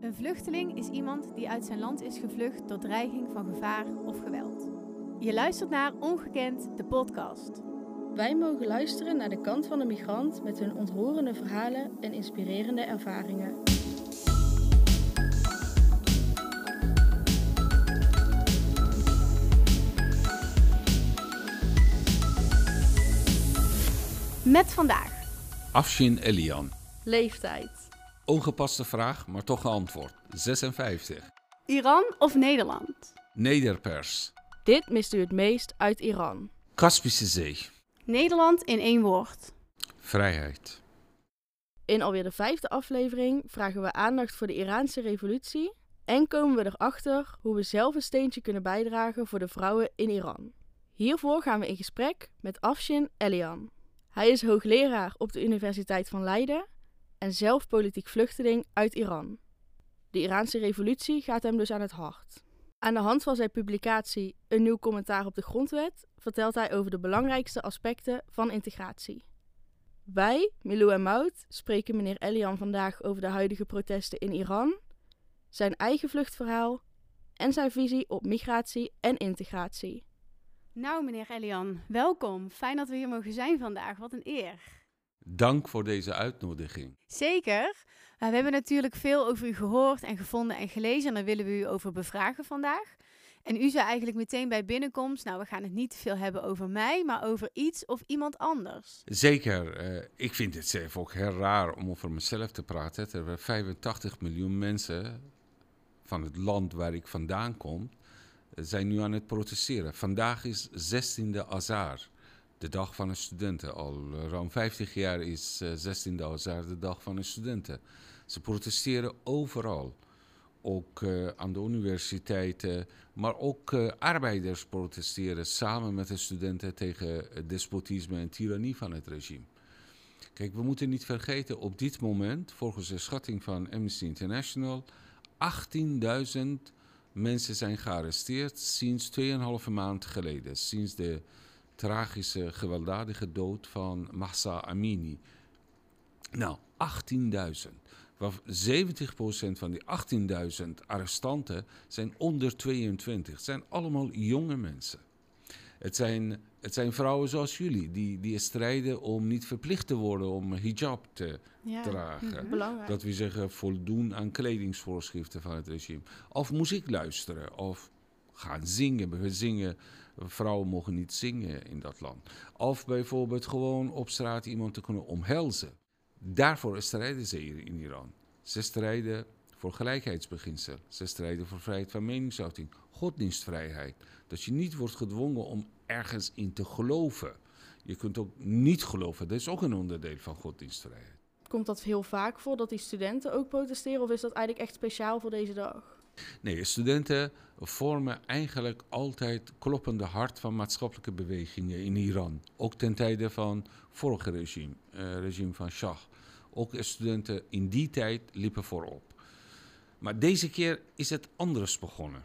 Een vluchteling is iemand die uit zijn land is gevlucht door dreiging van gevaar of geweld. Je luistert naar Ongekend, de podcast. Wij mogen luisteren naar de kant van de migrant met hun ontroerende verhalen en inspirerende ervaringen. Met vandaag Afshin Elian. Leeftijd. Ongepaste vraag, maar toch geantwoord. 56. Iran of Nederland? Nederpers. Dit mist u het meest uit Iran. Kaspische Zee. Nederland in één woord. Vrijheid. In alweer de vijfde aflevering vragen we aandacht voor de Iraanse revolutie en komen we erachter hoe we zelf een steentje kunnen bijdragen voor de vrouwen in Iran. Hiervoor gaan we in gesprek met Afshin Elian. Hij is hoogleraar op de Universiteit van Leiden en zelf politiek vluchteling uit Iran. De Iraanse revolutie gaat hem dus aan het hart. Aan de hand van zijn publicatie Een nieuw commentaar op de grondwet vertelt hij over de belangrijkste aspecten van integratie. Wij, Milou en Mout, spreken meneer Elian vandaag over de huidige protesten in Iran, zijn eigen vluchtverhaal en zijn visie op migratie en integratie. Nou, meneer Elian, welkom. Fijn dat we hier mogen zijn vandaag. Wat een eer. Dank voor deze uitnodiging. Zeker. Uh, we hebben natuurlijk veel over u gehoord en gevonden en gelezen. En daar willen we u over bevragen vandaag. En u zei eigenlijk meteen bij binnenkomst: Nou, we gaan het niet te veel hebben over mij, maar over iets of iemand anders. Zeker. Uh, ik vind het zelf ook heel raar om over mezelf te praten. Er zijn 85 miljoen mensen van het land waar ik vandaan kom, zijn nu aan het protesteren. Vandaag is 16e Azar, de dag van de studenten. Al ruim 50 jaar is uh, 16e Azar de dag van de studenten. Ze protesteren overal. Ook uh, aan de universiteiten, maar ook arbeiders protesteren samen met de studenten tegen het despotisme en tirannie van het regime. Kijk, we moeten niet vergeten, op dit moment, volgens de schatting van Amnesty International, 18.000 mensen zijn gearresteerd sinds 2,5 maand geleden. Sinds de tragische, gewelddadige dood van Mahsa Amini. Nou, 18.000. 70% van die 18.000 arrestanten zijn onder 22. Het zijn allemaal jonge mensen. Het zijn, het zijn vrouwen zoals jullie, die, die strijden om niet verplicht te worden om hijab te ja. dragen. Belangrijk. Dat we zeggen voldoen aan kledingsvoorschriften van het regime. Of muziek luisteren, of gaan zingen. We zingen, vrouwen mogen niet zingen in dat land. Of bijvoorbeeld gewoon op straat iemand te kunnen omhelzen. Daarvoor strijden ze hier in Iran. Ze strijden voor gelijkheidsbeginsel. Ze strijden voor vrijheid van meningsuiting, godsdienstvrijheid. Dat je niet wordt gedwongen om ergens in te geloven. Je kunt ook niet geloven. Dat is ook een onderdeel van godsdienstvrijheid. Komt dat heel vaak voor dat die studenten ook protesteren of is dat eigenlijk echt speciaal voor deze dag? Nee, studenten vormen eigenlijk altijd kloppende hart van maatschappelijke bewegingen in Iran. Ook ten tijde van vorige regime, uh, regime van Shah. Ook studenten in die tijd liepen voorop. Maar deze keer is het anders begonnen.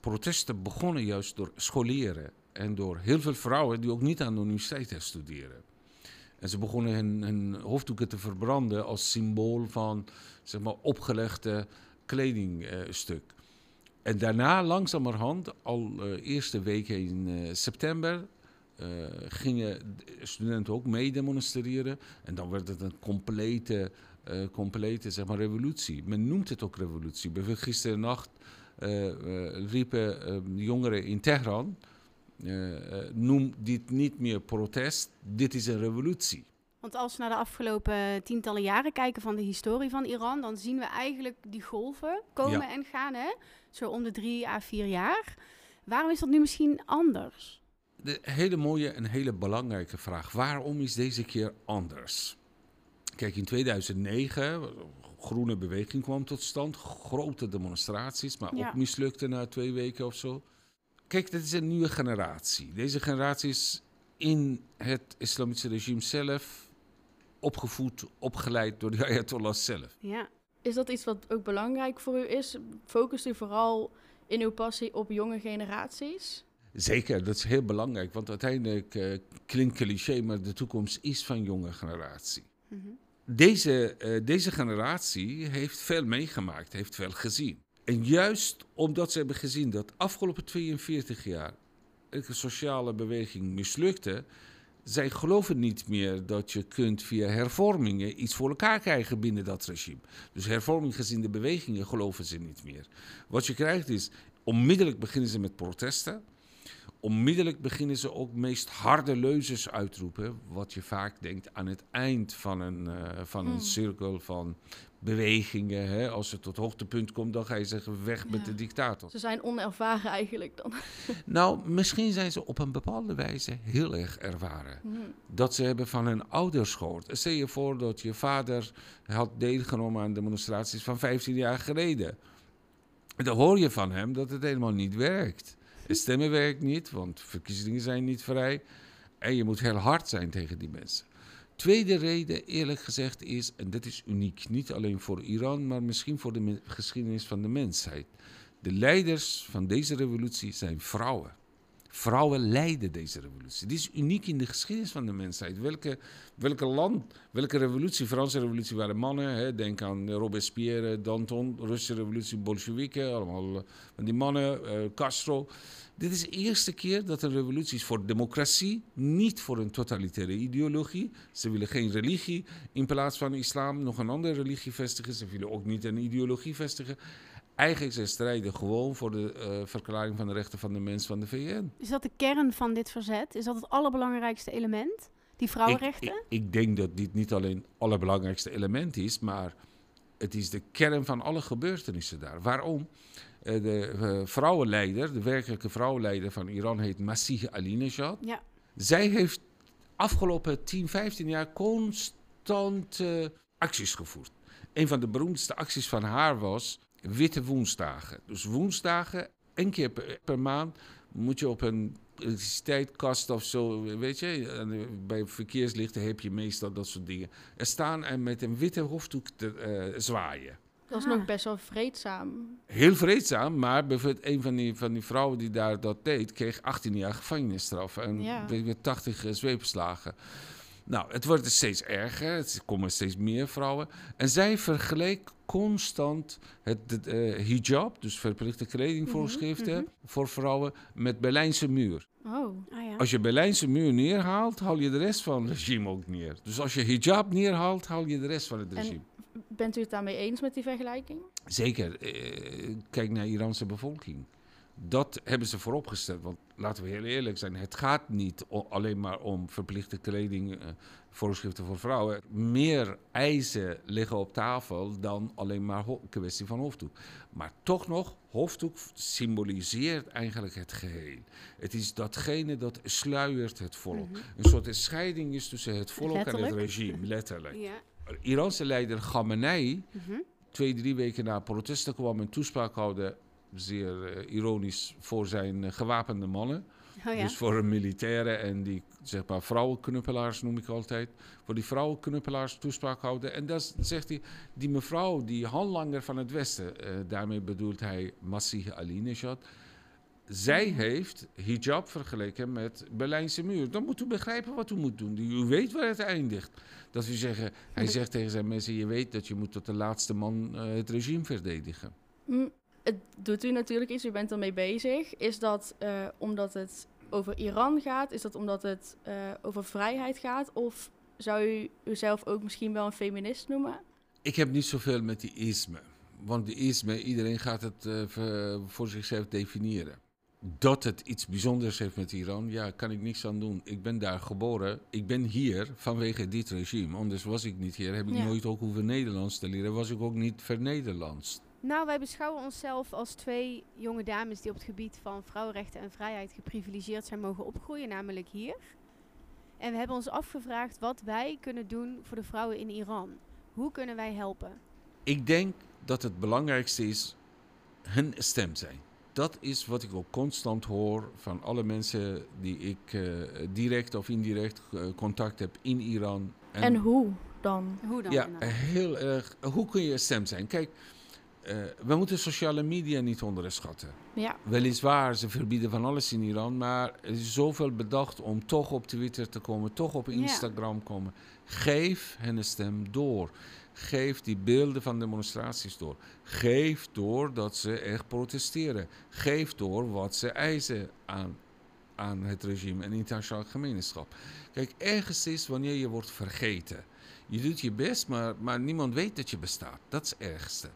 Protesten begonnen juist door scholieren en door heel veel vrouwen die ook niet aan de universiteit studeren. En ze begonnen hun, hun hoofddoeken te verbranden als symbool van zeg maar, opgelegde kledingstuk. Uh, en daarna, langzamerhand, al uh, eerste weken in uh, september, uh, gingen studenten ook mee demonstreren. En dan werd het een complete, complete zeg maar, revolutie. Men noemt het ook revolutie. Bijvoorbeeld gisteren nacht riepen jongeren in Teheran... noem dit niet meer protest, dit is een revolutie. Want als we naar de afgelopen tientallen jaren kijken van de historie van Iran, dan zien we eigenlijk die golven komen ja. en gaan, hè? zo om de drie à vier jaar. Waarom is dat nu misschien anders? De hele mooie en hele belangrijke vraag. Waarom is deze keer anders? Kijk, in 2009, groene beweging kwam tot stand, grote demonstraties, maar ja. ook mislukte na twee weken of zo. Kijk, dit is een nieuwe generatie. Deze generatie is in het islamitische regime zelf opgevoed, opgeleid door de Ayatollah zelf. Ja. Is dat iets wat ook belangrijk voor u is? Focust u vooral in uw passie op jonge generaties? Zeker, dat is heel belangrijk. Want uiteindelijk uh, klinkt cliché, maar de toekomst is van jonge generatie. Mm -hmm. deze, eh, deze generatie heeft veel meegemaakt, heeft veel gezien. En juist omdat ze hebben gezien dat afgelopen 42 jaar elke sociale beweging mislukte, zij geloven niet meer dat je kunt via hervormingen iets voor elkaar krijgen binnen dat regime. Dus hervorminggezinde bewegingen geloven ze niet meer. Wat je krijgt is, onmiddellijk beginnen ze met protesten. Onmiddellijk beginnen ze ook meest harde leuzes uitroepen. Wat je vaak denkt aan het eind van een, uh, van een cirkel van bewegingen. Hè? Als het tot hoogtepunt komt, dan ga je zeggen weg met de dictator. Ze zijn onervaren eigenlijk dan. Nou, misschien zijn ze op een bepaalde wijze heel erg ervaren. Dat ze hebben van hun ouders gehoord. Stel je voor dat je vader had deelgenomen aan demonstraties van 15 jaar geleden. Dan hoor je van hem dat het helemaal niet werkt. Het stemmen werkt niet, want verkiezingen zijn niet vrij. En je moet heel hard zijn tegen die mensen. Tweede reden, eerlijk gezegd, is, en dat is uniek, niet alleen voor Iran, maar misschien voor de geschiedenis van de mensheid. De leiders van deze revolutie zijn vrouwen. Vrouwen leiden deze revolutie. Dit is uniek in de geschiedenis van de mensheid. Welke, welke land, welke revolutie, Franse revolutie waren mannen. Hè? Denk aan Robespierre, Danton, Russische revolutie, Bolsjewieken, allemaal uh, die mannen, uh, Castro. Dit is de eerste keer dat een revolutie is voor democratie, niet voor een totalitaire ideologie. Ze willen geen religie in plaats van islam nog een andere religie vestigen. Ze willen ook niet een ideologie vestigen. Eigenlijk ze strijden gewoon voor de uh, verklaring van de rechten van de mens van de VN. Is dat de kern van dit verzet? Is dat het allerbelangrijkste element? Die vrouwenrechten? Ik, ik, ik denk dat dit niet alleen het allerbelangrijkste element is, maar het is de kern van alle gebeurtenissen daar. Waarom? Uh, de uh, vrouwenleider, de werkelijke vrouwenleider van Iran heet Masih Alinejad. Ja. Zij heeft afgelopen 10, 15 jaar constant acties gevoerd. Een van de beroemdste acties van haar was witte woensdagen. Dus woensdagen, één keer per, per maand, moet je op een elektriciteitskast of zo, weet je, bij verkeerslichten heb je meestal dat soort dingen. Er staan en met een witte hoofddoek te uh, zwaaien. Dat is ah. nog best wel vreedzaam. Heel vreedzaam, maar bijvoorbeeld een van die, van die vrouwen die daar dat deed, kreeg 18 jaar gevangenisstraf en ja. weer 80 zweepslagen. Nou, het wordt steeds erger, er komen steeds meer vrouwen. En zij vergeleek constant het uh, hijab, dus verplichte kledingvoorschriften mm -hmm. voor vrouwen, met Berlijnse muur. Oh. Ah, ja. Als je Berlijnse muur neerhaalt, haal je de rest van het regime ook neer. Dus als je hijab neerhaalt, haal je de rest van het regime. En bent u het daarmee eens met die vergelijking? Zeker. Uh, kijk naar de Iraanse bevolking. Dat hebben ze vooropgesteld. Want laten we heel eerlijk zijn, het gaat niet alleen maar om verplichte kleding, uh, voorschriften voor vrouwen. Meer eisen liggen op tafel dan alleen maar kwestie van hoofddoek. Maar toch nog, hoofddoek symboliseert eigenlijk het geheel. Het is datgene dat sluiert het volk. Mm -hmm. Een soort scheiding is tussen het volk letterlijk? en het regime, letterlijk. Ja. Iranse leider Khamenei, mm -hmm. twee, drie weken na protesten kwam een toespraak houden zeer uh, ironisch voor zijn uh, gewapende mannen. Oh ja. Dus voor een militairen en die zeg maar vrouwenknuppelaars noem ik altijd. Voor die vrouwenknuppelaars toespraak houden. En dan zegt hij, die mevrouw, die handlanger van het Westen, uh, daarmee bedoelt hij Masih Alinejad. Zij heeft hijab vergeleken met Berlijnse muur. Dan moet u begrijpen wat u moet doen. U weet waar het eindigt. Dat we zeggen, hij zegt tegen zijn mensen, je weet dat je moet tot de laatste man het regime verdedigen. Mm het doet u natuurlijk iets, u bent ermee bezig. Is dat uh, omdat het over Iran gaat? Is dat omdat het uh, over vrijheid gaat? Of zou u uzelf ook misschien wel een feminist noemen? Ik heb niet zoveel met die isme. Want die isme, iedereen gaat het uh, voor zichzelf definiëren. Dat het iets bijzonders heeft met Iran, ja, kan ik niks aan doen. Ik ben daar geboren. Ik ben hier vanwege dit regime. Anders was ik niet hier. Heb ik ja. nooit ook hoeven Nederlands te leren. Was ik ook niet vernederlandst. Nou, wij beschouwen onszelf als twee jonge dames die op het gebied van vrouwenrechten en vrijheid geprivilegeerd zijn mogen opgroeien, namelijk hier. En we hebben ons afgevraagd wat wij kunnen doen voor de vrouwen in Iran. Hoe kunnen wij helpen? Ik denk dat het belangrijkste is hun stem zijn. Dat is wat ik ook constant hoor van alle mensen die ik uh, direct of indirect uh, contact heb in Iran. En, en hoe dan? Hoe dan? Ja, heel erg. Hoe kun je stem zijn? Kijk, eh, we moeten sociale media niet onderschatten. Ja. Weliswaar, ze verbieden van alles in Iran, maar er is zoveel bedacht om toch op Twitter te komen, toch op Ja. Instagram komen. Geef hen een stem door. Geef die beelden van demonstraties door. Geef door dat ze echt protesteren. Geef door wat ze eisen aan, aan het regime en internationaal gemeenschap. Kijk, ergens is wanneer je wordt vergeten. Je doet je best, maar, maar niemand weet dat je bestaat. Dat is het ergste.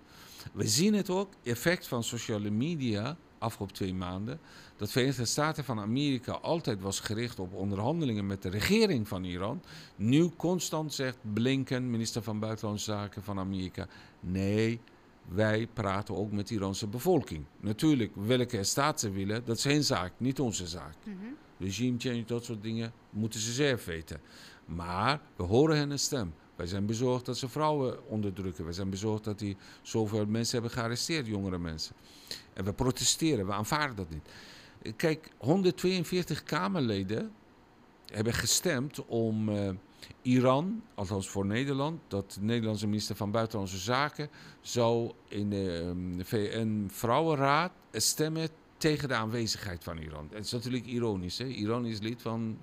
We zien het ook, effect van sociale media, afgelopen twee maanden. Dat de Verenigde Staten van Amerika altijd was gericht op onderhandelingen met de regering van Iran. Nu constant zegt Blinken, minister van Buitenlandse Zaken van Amerika. Nee, wij praten ook met de Iranse bevolking. Natuurlijk, welke staat ze willen, dat is hun zaak, niet onze zaak. Mhm. Regime change, dat soort dingen, moeten ze zelf weten. Maar we horen hen een stem. Wij zijn bezorgd dat ze vrouwen onderdrukken. Wij zijn bezorgd dat die zoveel mensen hebben gearresteerd, jongere mensen. En we protesteren, we aanvaarden dat niet. Kijk, 142 Kamerleden hebben gestemd om eh, Iran, althans voor Nederland, dat de Nederlandse minister van Buitenlandse Zaken zou in de ehm, VN-vrouwenraad stemmen tegen de aanwezigheid van Iran. Het is natuurlijk ironisch, hè? Iran is lid van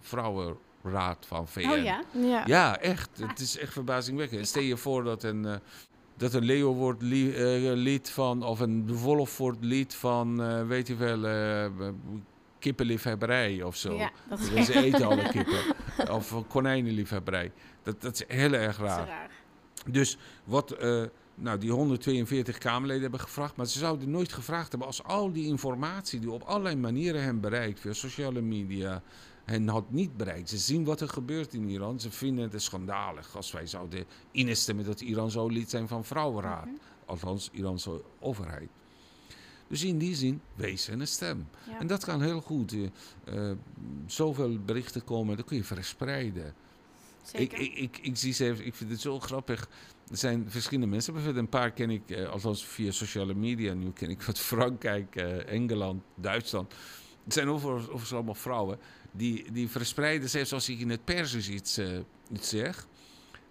Vrouwenraad van VN. Oh ja? Ja. Ja, echt. Het is echt verbazingwekkend. Stel je voor dat een, eh, dat een leeuw wordt li- eh, lid van, of een wolf wordt lid van, eh, weet je wel, eh, kippenliefhebberij of zo. Ja, dat is Dus Ze eten alle kippen. Of een konijnenliefhebberij. Dat, dat is heel erg dat is raar. raar. Dus wat eh, nou, die 142 Kamerleden hebben gevraagd, maar ze zouden nooit gevraagd hebben als al die informatie die op allerlei manieren hen bereikt, via sociale media, hen had niet bereikt. Ze zien wat er gebeurt in Iran. Ze vinden het schandalig als wij zouden instemmen dat Iran zou lid zijn van Vrouwenraad. Mhm. Althans, Iranse overheid. Dus in die zin, wees een stem. Ja. En dat kan heel goed. eh, eh, zoveel berichten komen, dat kun je verspreiden. Ik, Zeker. ik, ik, ik zie ze even, ik vind het zo grappig. Er zijn verschillende mensen. Bijvoorbeeld een paar ken ik, eh, althans via sociale media. Nu ken ik wat Frankrijk, Engeland, Duitsland. Het zijn overigens overigens allemaal vrouwen. Die, die verspreiden, zelfs als ik in het Persisch iets, eh, iets zeg.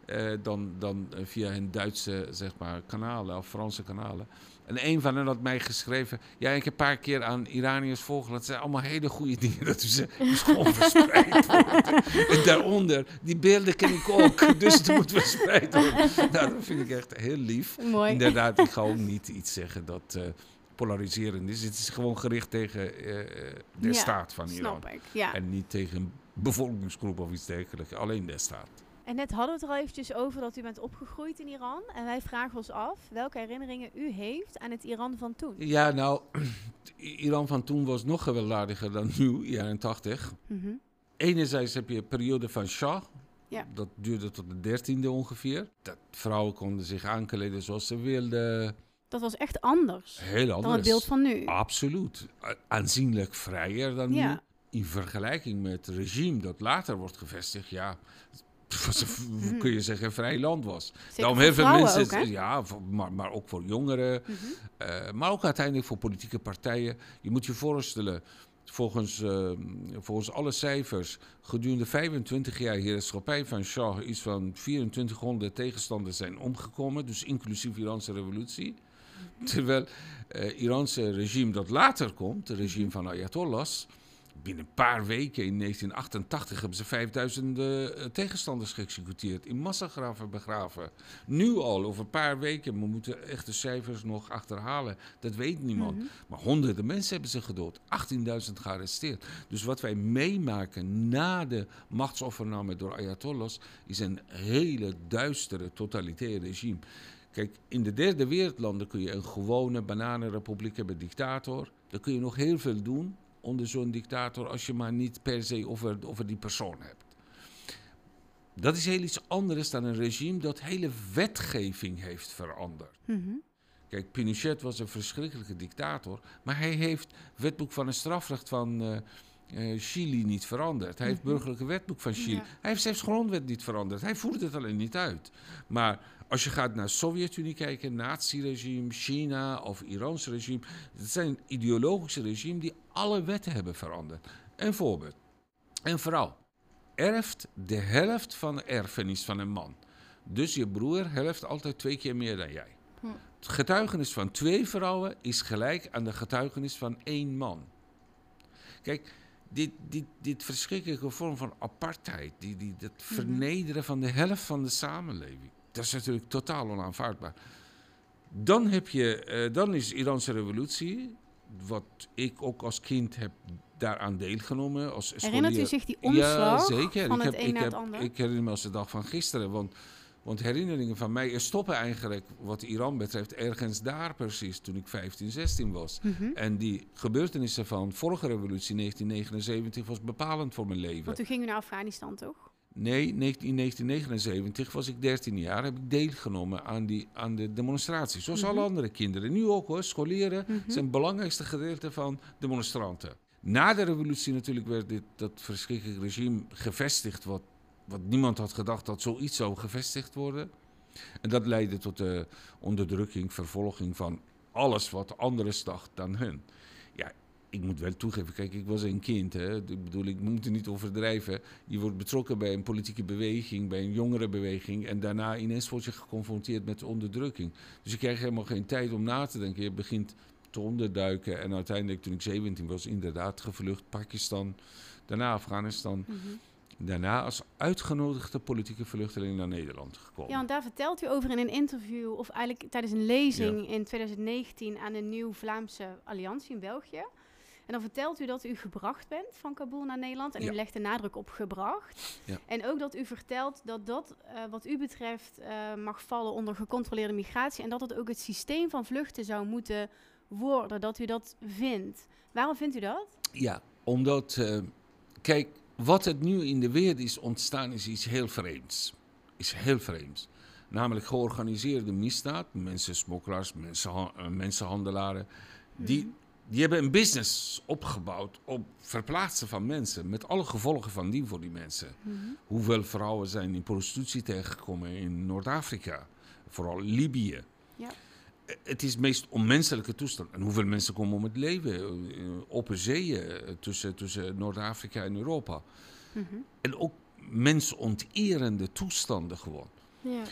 eh, dan, dan eh, via hun Duitse zeg maar, kanalen of Franse kanalen. En een van hen had mij geschreven. Ja, ik heb een paar keer aan Iraniërs volgen. Dat zijn allemaal hele goede dingen. Dat u ze dus gewoon verspreid worden. En daaronder, die beelden ken ik ook. Dus het moet verspreid worden. Nou, dat vind ik echt heel lief. Mooi. Inderdaad, ik ga ook niet iets zeggen dat polariserend is. Het is gewoon gericht tegen eh, eh, de Ja, staat van Iran. Snap ik, ja. En niet tegen een bevolkingsgroep of iets dergelijks. Alleen de staat. En net hadden we het er al eventjes over dat u bent opgegroeid in Iran. En wij vragen ons af welke herinneringen u heeft aan het Iran van toen. Ja, nou, Iran van toen was nog gewelddadiger dan nu, jaren 80. Mhm. Enerzijds heb je een periode van Shah. Ja. Dat duurde tot de dertiende ongeveer. Dat vrouwen konden zich aankleden zoals ze wilden. Dat was echt anders Heel anders. dan het beeld van nu. Absoluut. Aanzienlijk vrijer dan nu. In vergelijking met het regime dat later wordt gevestigd, ja, Mhm. kun je zeggen, een vrij land was. Zeker Daarom voor heel veel mensen, ook, ja, maar, maar ook voor jongeren, Mhm. eh, maar ook uiteindelijk voor politieke partijen. Je moet je voorstellen, volgens, eh, volgens alle cijfers, gedurende 25 jaar heerschappij van Shah, iets van 2400 tegenstanders zijn omgekomen, dus inclusief de Iraanse revolutie. Terwijl het Iraanse regime dat later komt, het regime van Ayatollahs, binnen een paar weken in 1988 hebben ze 5000 eh, tegenstanders geëxecuteerd, in massagraven begraven. Nu al, over een paar weken, we moeten echt de cijfers nog achterhalen, dat weet niemand. Mhm. Maar honderden mensen hebben ze gedood, 18.000 gearresteerd. Dus wat wij meemaken na de machtsovername door Ayatollahs is een hele duistere totalitaire regime. Kijk, in de derde wereldlanden kun je een gewone bananenrepubliek hebben, dictator. Dan kun je nog heel veel doen onder zo'n dictator als je maar niet per se over, over die persoon hebt. Dat is heel iets anders dan een regime dat hele wetgeving heeft veranderd. Mhm. Kijk, Pinochet was een verschrikkelijke dictator, maar hij heeft het wetboek van het strafrecht van eh, eh, Chili niet veranderd. Hij heeft het Mhm. burgerlijke wetboek van Chili. Ja. Hij heeft zelfs grondwet niet veranderd. Hij voert het alleen niet uit. Maar als je gaat naar de Sovjet-Unie kijken, nazi-regime, China of Iraans regime, het zijn ideologische regimes die alle wetten hebben veranderd. Een voorbeeld. Een vrouw erft de helft van de erfenis van een man. Dus je broer helft altijd twee keer meer dan jij. Hm. getuigenis van twee vrouwen is gelijk aan de getuigenis van één man. Kijk, dit, dit, dit verschrikkelijke vorm van apartheid, die, die, dat vernederen van de helft van de samenleving, dat is natuurlijk totaal onaanvaardbaar. Dan, heb je, eh, dan is de Iraanse revolutie, wat ik ook als kind heb daaraan deelgenomen. Als Herinnert u zich die Ja, omslag zeker. van ik het heb, een ik naar het heb, ander? Ik herinner me als de dag van gisteren. Want, want herinneringen van mij stoppen eigenlijk, wat Iran betreft, ergens daar precies, toen ik 15, 16 was. Mhm. En die gebeurtenissen van vorige revolutie, 1979, was bepalend voor mijn leven. Want toen ging u naar Afghanistan, toch? Nee, 19 in 1979 was ik 13 jaar, heb ik deelgenomen aan, die, aan de demonstraties. Zoals Mhm. alle andere kinderen. Nu ook hoor, scholieren Mhm. zijn het belangrijkste gedeelte van demonstranten. Na de revolutie natuurlijk werd dit, dat verschrikkelijke regime gevestigd, wat, wat niemand had gedacht dat zoiets zou gevestigd worden. En dat leidde tot de onderdrukking, vervolging van alles wat anders dacht dan hun. Ik moet wel toegeven, kijk, ik was een kind. Hè. Ik bedoel, ik moet het niet overdrijven. Je wordt betrokken bij een politieke beweging, bij een jongerenbeweging. En daarna ineens word je geconfronteerd met onderdrukking. Dus je krijgt helemaal geen tijd om na te denken. Je begint te onderduiken. En uiteindelijk, toen ik 17 was, inderdaad gevlucht. Pakistan, daarna Afghanistan. Mhm. Daarna als uitgenodigde politieke vluchteling naar Nederland gekomen. Ja, want daar vertelt u over in een interview, of eigenlijk tijdens een lezing in 2019 aan de Nieuw Vlaamse Alliantie in België. En dan vertelt u dat u gebracht bent van Kabul naar Nederland. En Ja. u legt de nadruk op gebracht. Ja. En ook dat u vertelt dat dat, eh, wat u betreft, eh, mag vallen onder gecontroleerde migratie. En dat het ook het systeem van vluchten zou moeten worden. Dat u dat vindt. Waarom vindt u dat? Ja, omdat, eh, kijk, wat het nu in de wereld is ontstaan is iets heel vreemds. Is heel vreemds. Namelijk georganiseerde misdaad, mensensmokkelaars, mensenha- eh, mensenhandelaren. Die, Mhm. Die hebben een business opgebouwd op verplaatsen van mensen. Met alle gevolgen van die voor die mensen. Mhm. Hoeveel vrouwen zijn in prostitutie tegengekomen in Noord-Afrika? Vooral Libië. Ja. Het is meest onmenselijke toestand. En hoeveel mensen komen om het leven eh, op zeeën eh, tussen, tussen Noord-Afrika en Europa. Mhm. En ook mensonterende toestanden gewoon. Ja.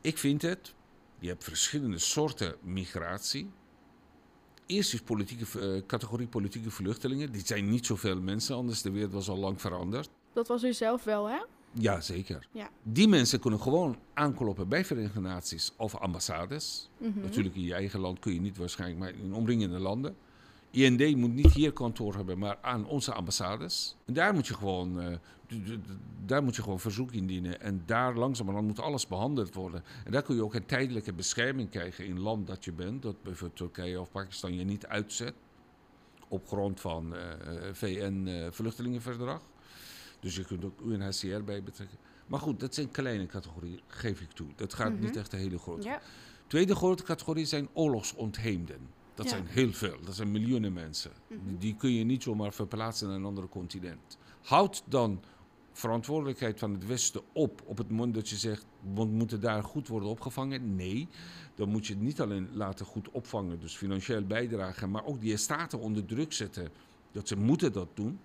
Ik vind het, je hebt verschillende soorten migratie. Eerst is politieke, eh, categorie politieke vluchtelingen. Die zijn niet zoveel mensen, anders de wereld was al lang veranderd. Dat was u zelf wel, hè? Ja, zeker. Ja. Die mensen kunnen gewoon aankloppen bij Verenigde Naties of ambassades. Mhm. Natuurlijk in je eigen land kun je niet waarschijnlijk, maar in omringende landen. IND moet niet hier kantoor hebben, maar aan onze ambassades. En daar moet je gewoon, eh, daar moet je gewoon verzoek indienen. En daar langzamerhand moet alles behandeld worden. En daar kun je ook een tijdelijke bescherming krijgen in het land dat je bent. Dat bijvoorbeeld Turkije of Pakistan je niet uitzet. Op grond van eh, VN-vluchtelingenverdrag. dus je kunt ook UNHCR bij betrekken. Maar goed, dat zijn kleine categorieën, geef ik toe. Dat gaat Mhm. niet echt een hele grote. Ja. Tweede grote categorie zijn oorlogsontheemden. Dat Ja. zijn heel veel, dat zijn miljoenen mensen. Mhm. Die, die kun je niet zomaar verplaatsen naar een ander continent. Houd dan verantwoordelijkheid van het Westen op op het moment dat je zegt, we moeten daar goed worden opgevangen? Nee, dan moet je het niet alleen laten goed opvangen, dus financieel bijdragen, maar ook die staten onder druk zetten dat ze moeten dat doen.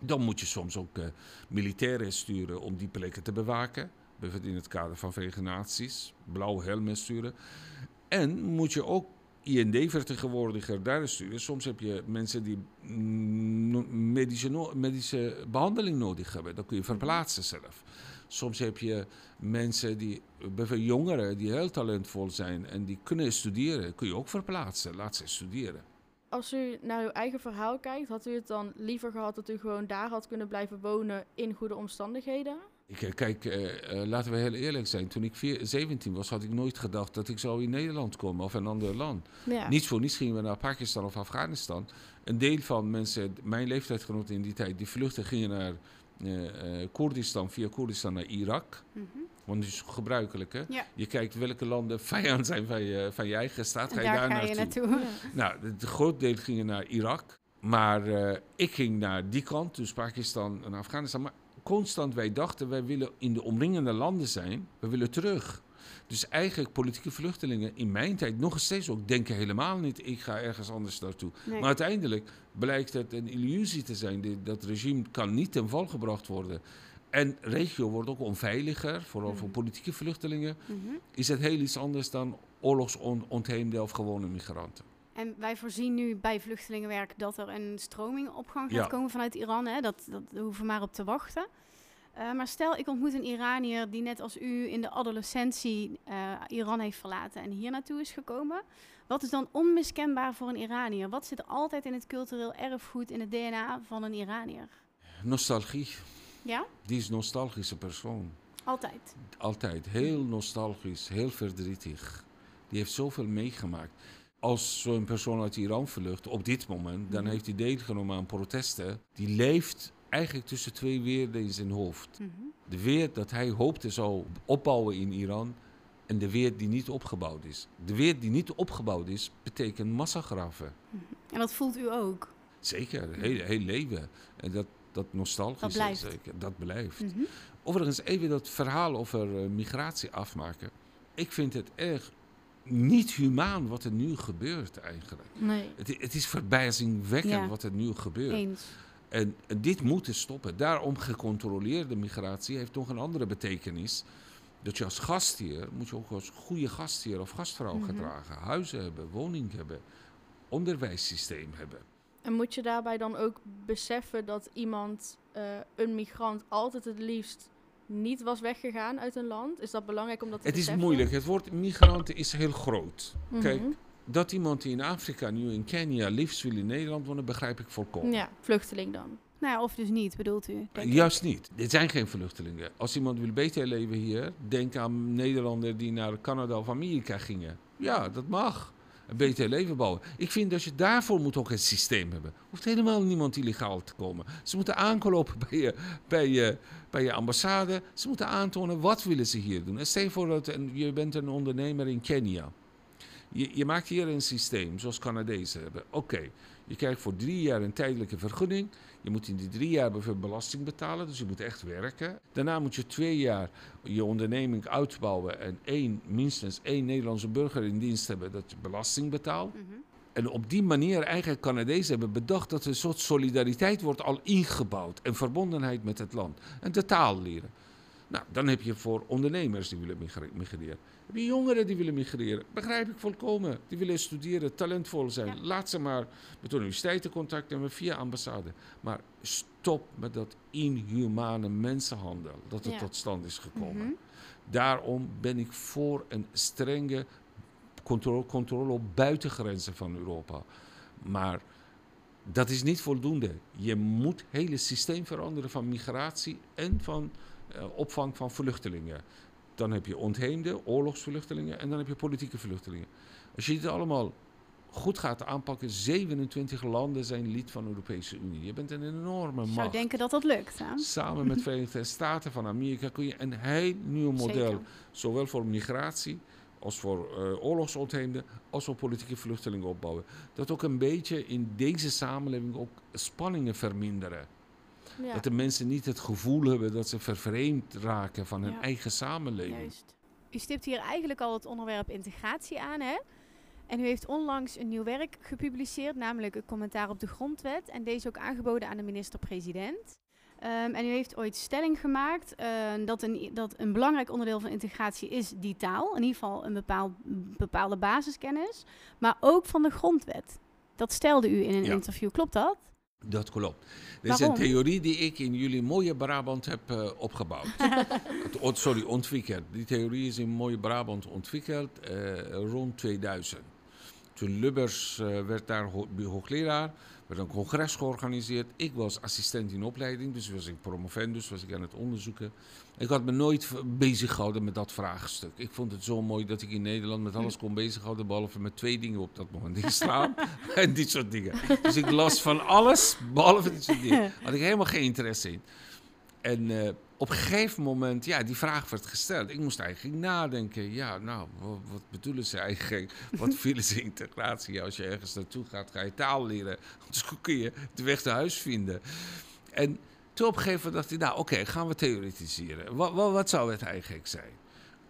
Dan moet je soms ook eh, militairen sturen om die plekken te bewaken. Bijvoorbeeld in het kader van Verenigde Naties. Blauwe helmen sturen. En moet je ook IND-vertegenwoordiger daar sturen. Soms heb je mensen die mm, medische, medische behandeling nodig hebben. Dan kun je verplaatsen zelf. Soms heb je mensen die, bijvoorbeeld jongeren, die heel talentvol zijn en die kunnen studeren. Kun je ook verplaatsen. Laat ze studeren. Als u naar uw eigen verhaal kijkt, had u het dan liever gehad dat u gewoon daar had kunnen blijven wonen in goede omstandigheden? Ik, eh, kijk, eh, eh, laten we heel eerlijk zijn. Toen ik vier- 17 was, had ik nooit gedacht dat ik zou in Nederland komen of een ander land. Ja. Niets voor niets gingen we naar Pakistan of Afghanistan. Een deel van mensen, mijn leeftijdsgenoten in die tijd, die vluchten gingen naar eh, eh, Koerdistan, via Koerdistan naar Irak. Mhm. Want dat is gebruikelijk, hè? Ja. Je kijkt welke landen vijand zijn van je, van je eigen staat, ga je daar daar ga je naartoe. naartoe. Ja. Nou, het groot deel gingen naar Irak. Maar eh, ik ging naar die kant, dus Pakistan en Afghanistan. Maar constant, wij dachten, wij willen in de omringende landen zijn. We willen terug. Dus eigenlijk politieke vluchtelingen in mijn tijd nog steeds ook denken helemaal niet... ik ga ergens anders naartoe. Nee. Maar uiteindelijk blijkt het een illusie te zijn. Dat regime kan niet ten val gebracht worden. En regio wordt ook onveiliger, vooral voor Mhm. politieke vluchtelingen Mhm. is het heel iets anders dan oorlogsoontheemden of gewone migranten. En wij voorzien nu bij vluchtelingenwerk dat er een stroming op gang gaat Ja. komen vanuit Iran. Hè? Dat, dat hoeven we maar op te wachten. Eh, maar stel, ik ontmoet een Iranier die net als u in de adolescentie eh, Iran heeft verlaten en hier naartoe is gekomen. Wat is dan onmiskenbaar voor een Iranier? Wat zit er altijd in het cultureel erfgoed, in het DNA van een Iranier? Nostalgie. Ja? Die is een nostalgische persoon. Altijd. Altijd heel nostalgisch, heel verdrietig. Die heeft zoveel meegemaakt. Als zo'n persoon uit Iran vlucht op dit moment, dan Mhm. heeft hij deelgenomen aan protesten. Die leeft eigenlijk tussen twee weerden in zijn hoofd. Mhm. De weer dat hij hoopte zou opbouwen in Iran en de weer die niet opgebouwd is. De weer die niet opgebouwd is, betekent massagraven. En dat voelt u ook. Zeker, heel, heel leven. En dat, dat nostalgische, Dat blijft. zeker, dat blijft. Mhm. Overigens, even dat verhaal over eh, migratie afmaken. Ik vind het erg niet humaan wat er nu gebeurt eigenlijk. Nee. Het, het is verbijzingwekkend Ja. wat er nu gebeurt. Eens. En, en dit moet er stoppen. Daarom gecontroleerde migratie heeft nog een andere betekenis. Dat je als gastheer, moet je ook als goede gastheer of gastvrouw Mhm. gedragen. Huizen hebben, woning hebben, onderwijssysteem hebben. En moet je daarbij dan ook beseffen dat iemand, eh, een migrant, altijd het liefst niet was weggegaan uit een land? Is dat belangrijk om dat te Het is moeilijk. Het woord migranten is heel groot. Mhm. Kijk, dat iemand die in Afrika, nu in Kenia, liefst wil in Nederland wonen, begrijp ik volkomen. Ja, vluchteling dan. Nou ja, of dus niet, bedoelt u? Juist niet. Dit zijn geen vluchtelingen. Als iemand wil beter leven hier, denk aan Nederlanders die naar Canada of Amerika gingen. Ja, dat mag. Een beter leven bouwen. Ik vind dat je daarvoor moet ook een systeem hebben. Hoeft helemaal niemand illegaal te komen. Ze moeten aankloppen bij je, bij je, bij je ambassade. Ze moeten aantonen wat willen ze hier doen. En stel je voor dat je bent een ondernemer in Kenia. Je, je maakt hier een systeem, zoals Canadezen hebben. Oké, je krijgt voor drie jaar een tijdelijke vergunning. Je moet in die drie jaar bijvoorbeeld belasting betalen, dus je moet echt werken. Daarna moet je twee jaar je onderneming uitbouwen en één, minstens één Nederlandse burger in dienst hebben dat je belasting betaalt. Mhm. En op die manier eigenlijk Canadezen hebben bedacht dat er een soort solidariteit wordt al ingebouwd en verbondenheid met het land. En de taal leren. Nou, dan heb je voor ondernemers die willen migreren. Je jongeren die willen migreren. Begrijp ik volkomen. Die willen studeren, talentvol zijn. Ja. Laat ze maar met universiteiten contact hebben via ambassade. Maar stop met dat inhumane mensenhandel dat er Ja. tot stand is gekomen. Mhm. Daarom ben ik voor een strenge controle, controle op buitengrenzen van Europa. Maar dat is niet voldoende. Je moet het hele systeem veranderen van migratie en van eh, opvang van vluchtelingen. Dan heb je ontheemde, oorlogsvluchtelingen en dan heb je politieke vluchtelingen. Als je dit allemaal goed gaat aanpakken, 27 landen zijn lid van de Europese Unie. Je bent een enorme Ik zou macht. denken dat dat lukt. Hè? Samen met de Verenigde Staten van Amerika kun je een heel nieuw model Zeker. zowel voor migratie als voor eh oorlogsontheemden, als voor politieke vluchtelingen opbouwen. Dat ook een beetje in deze samenleving ook spanningen verminderen. Ja. Dat de mensen niet het gevoel hebben dat ze vervreemd raken van hun Ja. eigen samenleving. Juist. U stipt hier eigenlijk al het onderwerp integratie aan, hè? En u heeft onlangs een nieuw werk gepubliceerd, namelijk een commentaar op de grondwet. En deze ook aangeboden aan de minister-president. Ehm, en u heeft ooit stelling gemaakt eh, dat, een, dat een belangrijk onderdeel van integratie is die taal. In ieder geval een bepaald, bepaalde basiskennis. Maar ook van de grondwet. Dat stelde u in een Ja. interview, klopt dat? Dat klopt. Dit is een theorie die ik in jullie mooie Brabant heb eh, opgebouwd. Sorry, ontwikkeld. Die theorie is in mooie Brabant ontwikkeld eh, rond 2000. Toen Lubbers eh, werd daar ho- hoogleraar, werd een congres georganiseerd. Ik was assistent in opleiding, dus was ik promovendus, was ik aan het onderzoeken. Ik had me nooit bezig gehouden met dat vraagstuk. Ik vond het zo mooi dat ik in Nederland met alles kon bezighouden, behalve met twee dingen op dat moment. Islam en dit soort dingen. Dus ik las van alles, behalve dit soort dingen. Had ik helemaal geen interesse in. En eh, op een gegeven moment, ja, die vraag werd gesteld. Ik moest eigenlijk nadenken. Ja, nou, wat, wat bedoelen ze eigenlijk? Wat willen ze integratie? Als je ergens naartoe gaat, ga je taal leren. Anders kun je de weg naar huis vinden. En toen op een gegeven moment dacht ik, nou oké, gaan we theoretiseren. Wat, wat, wat zou het eigenlijk zijn?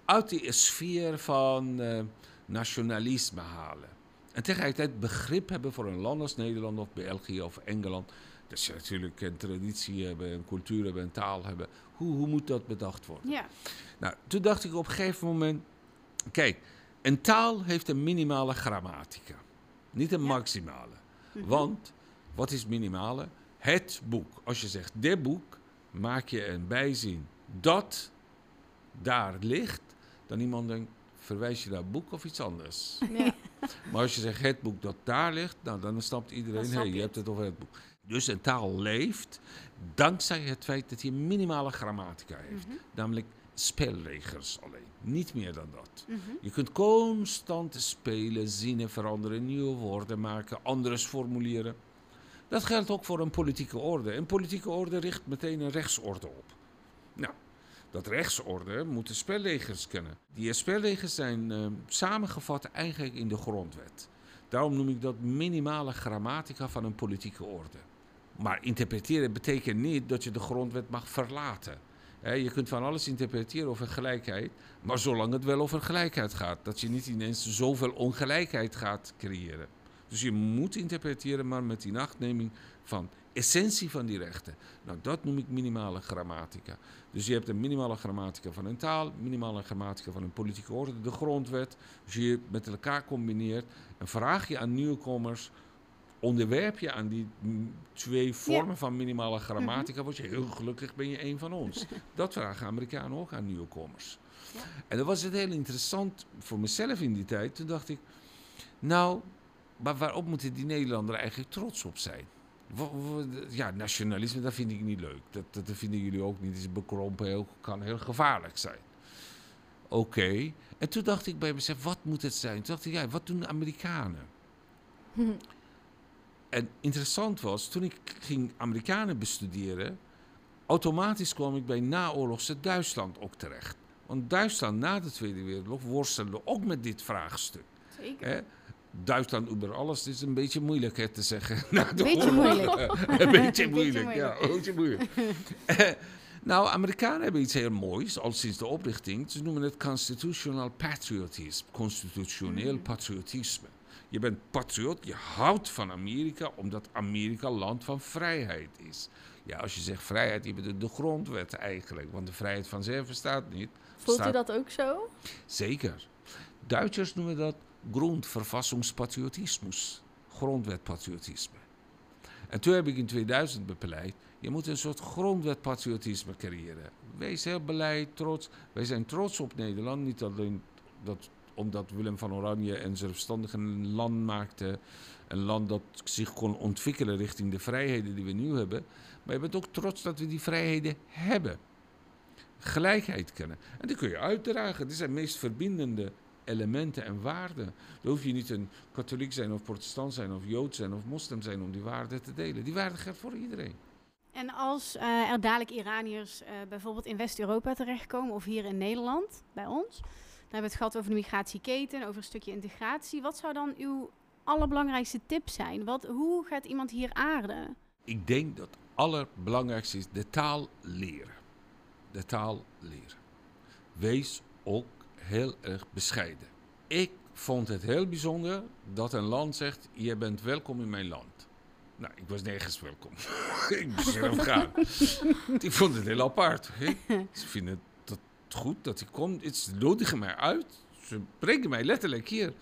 Uit die sfeer van eh, nationalisme halen. En tegelijkertijd begrip hebben voor een land als Nederland of België of Engeland. Dat ze natuurlijk een traditie hebben, een cultuur hebben, een taal hebben. Hoe, hoe moet dat bedacht worden? Ja. Nou, toen dacht ik op een gegeven moment... Kijk, Een taal heeft een minimale grammatica, niet een Ja. maximale. Mhm. Want, wat is minimale? Het boek. Als je zegt dit boek, maak je een bijzin dat daar ligt, dan iemand denkt, verwijs je naar boek of iets anders. Ja. Maar als je zegt het boek dat daar ligt, nou, dan snapt iedereen, hé, je je hebt het over het boek. Dus een taal leeft dankzij het feit dat hij minimale grammatica heeft. Mhm. Namelijk spelregels alleen, niet meer dan dat. Mhm. Je kunt constant spelen, zinnen veranderen, nieuwe woorden maken, anders formuleren. Dat geldt ook voor een politieke orde. Een politieke orde richt meteen een rechtsorde op. Nou, dat rechtsorde moet de spelregels kennen. Die spelregels zijn eh, samengevat eigenlijk in de grondwet. Daarom noem ik dat minimale grammatica van een politieke orde. Maar interpreteren betekent niet dat je de grondwet mag verlaten. Je kunt van alles interpreteren over gelijkheid, maar zolang het wel over gelijkheid gaat, dat je niet ineens zoveel ongelijkheid gaat creëren. Dus je moet interpreteren, maar met die nachtneming van essentie van die rechten. Nou, dat noem ik minimale grammatica. Dus je hebt een minimale grammatica van een taal, minimale grammatica van een politieke orde, de grondwet. Je je met elkaar combineert en vraag je aan nieuwkomers, onderwerp je aan die twee vormen van minimale grammatica, word je heel gelukkig, ben je een van ons. Dat vragen Amerikanen ook aan nieuwkomers. Ja. En dat was het heel interessant voor mezelf in die tijd. Toen dacht ik, nou, maar waarop moeten die Nederlanders eigenlijk trots op zijn? Ja, nationalisme, dat vind ik niet leuk. Dat, dat, dat vinden jullie ook niet. Het is bekrompen, heel, kan heel gevaarlijk zijn. Oké. En toen dacht ik bij mezelf, wat moet het zijn? Toen dacht ik, ja, wat doen de Amerikanen? En interessant was, toen ik ging Amerikanen bestuderen, automatisch kwam ik bij naoorlogse Duitsland ook terecht. Want Duitsland na de Tweede Wereldoorlog worstelde ook met dit vraagstuk. Zeker. Hè? Duitsland over alles is een beetje moeilijk hè, te zeggen. na de Beetje moeilijk. een beetje Beetje moeilijk, ja, een beetje moeilijk. Nou, Amerikanen hebben iets heel moois, al sinds de oprichting. Ze noemen het constitutional patriotisme, constitutioneel Mhm. patriotisme. Je bent patriot, je houdt van Amerika, omdat Amerika land van vrijheid is. Ja, als je zegt vrijheid, je bedoelt de grondwet eigenlijk, want de vrijheid vanzelf bestaat niet. Voelt u Staat- dat ook zo? Zeker. Duitsers noemen dat Grundverfassungspatriotismus, grondwetpatriotisme. En toen heb ik in 2000 bepleit, je moet een soort grondwetpatriotisme creëren. Wees heel blij, trots. Wij zijn trots op Nederland, niet alleen dat, omdat Willem van Oranje en zelfstandig een land maakte, een land dat zich kon ontwikkelen richting de vrijheden die we nu hebben, maar je bent ook trots dat we die vrijheden hebben gelijkheid kennen. En die kun je uitdragen. Dit zijn meest verbindende elementen en waarden. Dan hoef je niet een katholiek zijn of protestant zijn of jood zijn of moslim zijn om die waarden te delen. Die waarden geldt voor iedereen. En als eh, er dadelijk Iraniërs eh, bijvoorbeeld in West-Europa terechtkomen of hier in Nederland, bij ons, hebben we het gehad over de migratieketen, over een stukje integratie. Wat zou dan uw allerbelangrijkste tip zijn? Wat, hoe gaat iemand hier aarden? Ik denk dat het allerbelangrijkste is de taal leren. De taal leren. Wees ook heel erg bescheiden. Ik vond het heel bijzonder dat een land zegt: Je bent welkom in mijn land. Nou, ik was nergens welkom. ik moest zelf gaan. ik vond het heel apart. Ze vinden het goed dat ik kom. Ze nodigen mij uit. Ze brengen mij letterlijk hier.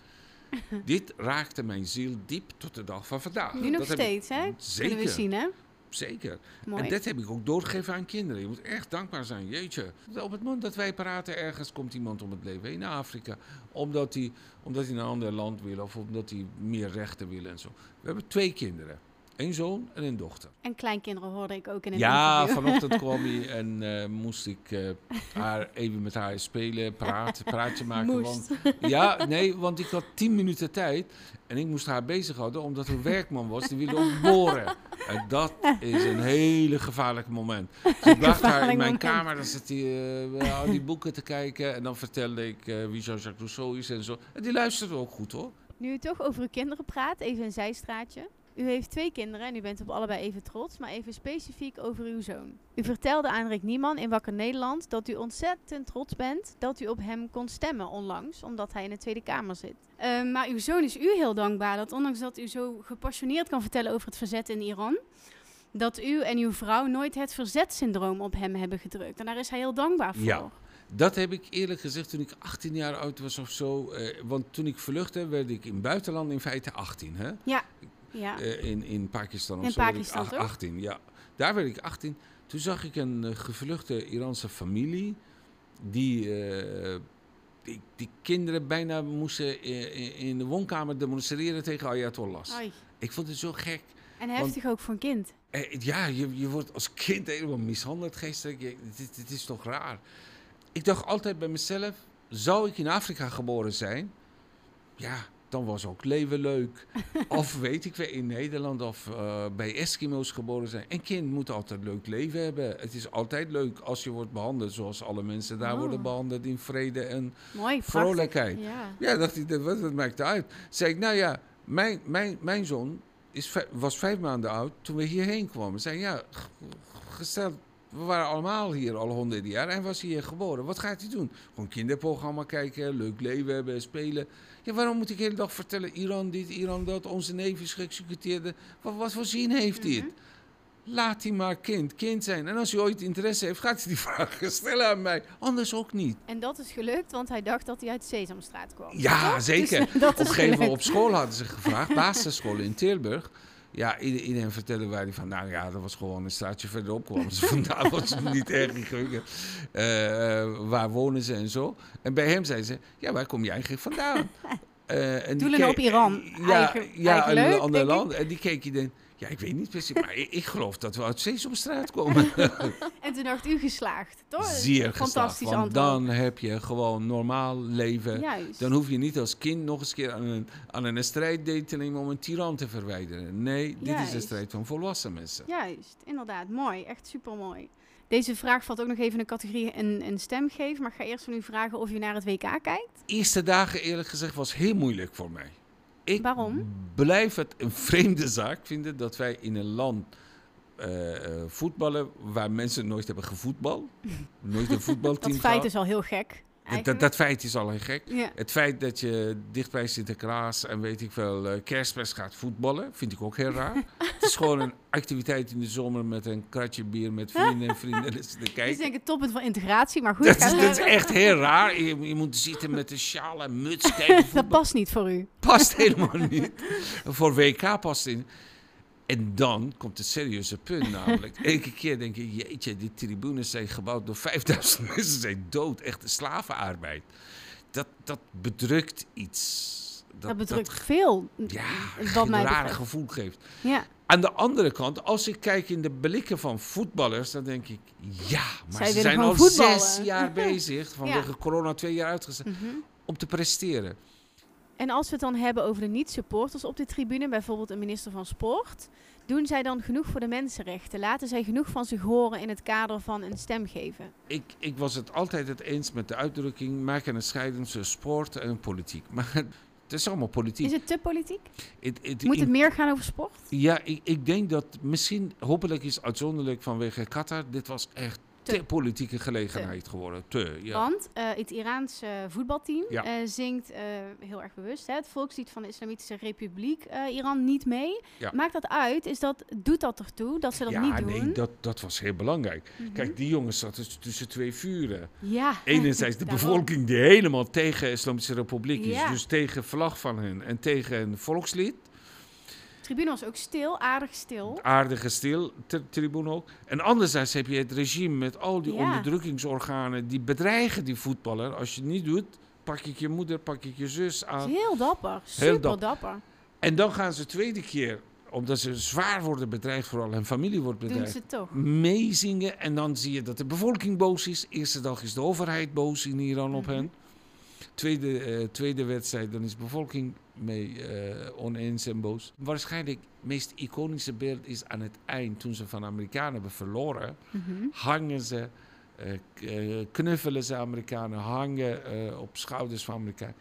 Dit raakte mijn ziel diep tot de dag van vandaag. Nu nog steeds, hè? Kunnen Zeker, we zien, hè? zeker. Mooi. En dat heb ik ook doorgegeven aan kinderen. Je moet echt dankbaar zijn. Jeetje. Op het moment dat wij praten, ergens komt iemand om het leven heen naar Afrika. Omdat hij, omdat hij naar een ander land wil of omdat hij meer rechten wil en zo. We hebben twee kinderen. Een zoon en een dochter. En kleinkinderen hoorde ik ook in een Ja, interview. vanochtend kwam hij en eh, moest ik eh, haar even met haar spelen, praten, praatje maken. Moest. Want, ja, nee, want ik had tien minuten tijd en ik moest haar bezighouden omdat er een werkman was die wilde ook boren. En dat is een hele gevaarlijk moment. Dus ik bracht haar in mijn moment. kamer, dan zit hij eh, al die boeken te kijken en dan vertelde ik eh, wie Jean-Jacques Rousseau is en zo. En die luisterde ook goed hoor. Nu u toch over uw kinderen praat, even een zijstraatje. U heeft twee kinderen en u bent op allebei even trots, maar even specifiek over uw zoon. U vertelde aan Rick Nieman in Wakker Nederland dat u ontzettend trots bent dat u op hem kon stemmen onlangs, omdat hij in de Tweede Kamer zit. Eh, maar uw zoon is u heel dankbaar dat ondanks dat u zo gepassioneerd kan vertellen over het verzet in Iran, dat u en uw vrouw nooit het verzetsyndroom op hem hebben gedrukt. En daar is hij heel dankbaar voor. Ja. Dat heb ik eerlijk gezegd toen ik 18 jaar oud was of zo. eh, want toen ik vluchtte, werd ik in buitenland in feite 18. Hè? Ja. Eh, in, in Pakistan of In zo. ik Pakistan, ach- toch? 18, ja. Daar werd ik 18. Toen zag ik een eh, gevluchte Iraanse familie. Die, eh, die, die kinderen bijna moesten in, in de woonkamer demonstreren tegen Ayatollahs. Ai. Ik vond het zo gek. En heftig ook voor een kind. Ja, je, je wordt als kind helemaal mishandeld geestelijk. Dit is toch raar. Ik dacht altijd bij mezelf, zou ik in Afrika geboren zijn? Ja, dan was ook leven leuk. of weet ik wel, in Nederland of eh, bij Eskimo's geboren zijn. Een kind moet altijd een leuk leven hebben. Het is altijd leuk als je wordt behandeld zoals alle mensen daar Oh. worden behandeld in vrede en Mooi, vrolijkheid. Ja. Ja, dacht ik, wat, wat maakt het uit? Zei ik, nou ja, mijn, mijn, mijn zoon is, was vijf maanden oud toen we hierheen kwamen. Zei ja, gesteld, we waren allemaal hier al honderden jaar. en Hij was hier geboren. Wat gaat hij doen? Gewoon kinderprogramma kijken, leuk leven hebben, spelen. Ja, waarom moet ik de hele dag vertellen, Iran dit, Iran dat, onze neef is geëxecuteerd. Wat, wat voor zin heeft dit? Mhm. Laat hij maar kind, kind zijn. En als hij ooit interesse heeft, gaat hij die vragen stellen aan mij. Anders ook niet. En dat is gelukt, want hij dacht dat hij uit Sesamstraat kwam. Ja, Toch? zeker. Dus, Op een gegeven moment op school hadden ze gevraagd, basisschool in Tilburg. Ja, ieder- iedereen vertelde wij die van, nou ja, dat was gewoon een straatje verderop kwam. Vandaar was het niet erg ingewikkeld. Eh, waar wonen ze en zo. En bij hem zei ze, ja, waar kom je eigenlijk vandaan? Eh, en die op Iran. Ja, Eigen- ja eigen een leuk, ander land. En die keek je dan, ja, ik weet niet precies, maar ik, ik geloof dat we uit Sesamstraat komen. En toen dacht u geslaagd, toch? Zeer geslaagd, Fantastisch want antwoord. dan heb je gewoon normaal leven. Juist. Dan hoef je niet als kind nog eens een keer aan een, aan een strijd deel te nemen om een tiran te verwijderen. Nee, dit is een strijd van volwassen mensen. Juist, inderdaad. Mooi. Echt super mooi. Deze vraag valt ook nog even in de categorie een, een stem geven. Maar ik ga eerst van u vragen of u naar het WK kijkt. eerste dagen eerlijk gezegd was heel moeilijk voor mij. Ik Waarom? blijf het een vreemde zaak vinden dat wij in een land eh, eh, voetballen waar mensen nooit hebben gevoetbald. nooit een voetbalteam Dat feit gehad. is al heel gek. Dat, dat, dat feit is al heel gek. Ja. Het feit dat je dicht bij Sinterklaas en weet ik veel eh, kerstmis gaat voetballen, vind ik ook heel raar. het is gewoon een activiteit in de zomer met een kratje bier met vrienden en vrienden te Dit is kijken. denk ik het toppunt van integratie, maar goed. Dat is, dat echt heel raar. Je, je moet zitten met een sjaal en muts kijken. Dat past niet voor u. past helemaal niet. Voor WK past in. En dan komt het serieuze punt namelijk. Elke keer denk je, jeetje, die tribunes zijn gebouwd door 5000 mensen, zijn dood. Echte slavenarbeid. Dat, dat bedrukt iets. Dat, bedrukt veel. ja, wat een mij raar betreft. gevoel geeft. Ja, Aan de andere kant, als ik kijk in de blikken van voetballers, dan denk ik, ja, maar Zij ze zijn al voetballen. zes jaar bezig, vanwege corona twee jaar uitgesteld, mhm. om te presteren. En als we het dan hebben over de niet-supporters op de tribune, bijvoorbeeld een minister van Sport, doen zij dan genoeg voor de mensenrechten? Laten zij genoeg van zich horen in het kader van een stem geven? Ik, ik was het altijd het eens met de uitdrukking: maak een scheiding tussen sport en politiek. Maar het is allemaal politiek. Is het te politiek? Moet het meer gaan over sport? ja, ik, ik denk dat misschien, hopelijk is uitzonderlijk vanwege Qatar, dit was echt te, politieke gelegenheid geworden. Te, ja. Want eh, het Iraanse voetbalteam Ja. eh, zingt eh, heel erg bewust hè, het volkslied van de Islamitische Republiek Iran niet mee. Ja. Maakt dat uit? Is dat, doet dat ertoe dat ze dat ja, niet doen? nee, dat, dat was heel belangrijk. Mhm. Kijk, die jongens zaten tussen twee vuren. ja. Enerzijds de bevolking die helemaal tegen de Islamische Republiek is, Ja. dus tegen vlag van hen en tegen een volkslied. De tribune was ook stil, aardig stil. aardige stil, tribune ook. En anderzijds heb je het regime met al die Ja. onderdrukkingsorganen die bedreigen die voetballer. Als je het niet doet, pak ik je moeder, pak ik je zus aan. heel dapper, super dapper. dapper. En dan gaan ze tweede keer, omdat ze zwaar worden bedreigd, vooral hun familie wordt Doen bedreigd, ze toch. meezingen. En dan zie je dat de bevolking boos is. Eerste dag is de overheid boos in Iran op Mhm. hen. Tweede, eh, tweede wedstrijd, dan is de bevolking mee eh, oneens en boos. Waarschijnlijk het meest iconische beeld is aan het eind, toen ze van Amerikanen hebben verloren, Mhm. hangen ze, eh, knuffelen ze Amerikanen, hangen op schouders van Amerikanen.